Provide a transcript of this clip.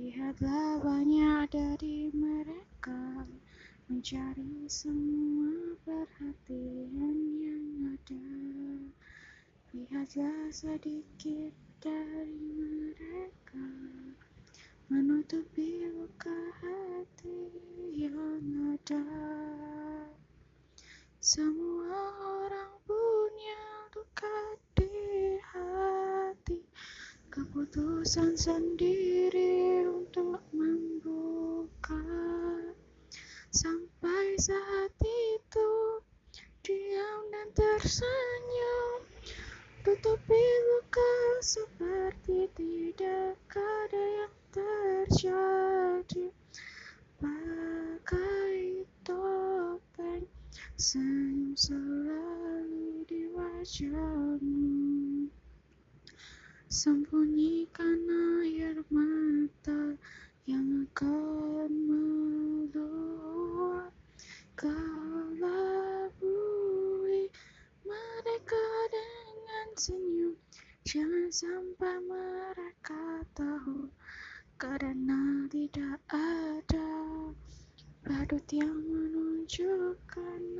Lihatlah banyak dari mereka mencari semua perhatian yang ada. Lihatlah sedikit dari mereka menutupi luka hati yang ada. Semua keputusan sendiri untuk membuka. Sampai saat itu, diam dan tersenyum, tutupi luka seperti tidak ada yang terjadi. Pakai topeng, senyum selalu di wajahmu. Sembunyikan air mata yang akan meluap. Kelabui mereka dengan senyum. Jangan sampai mereka tahu karena tidak ada badut yang menunjukkan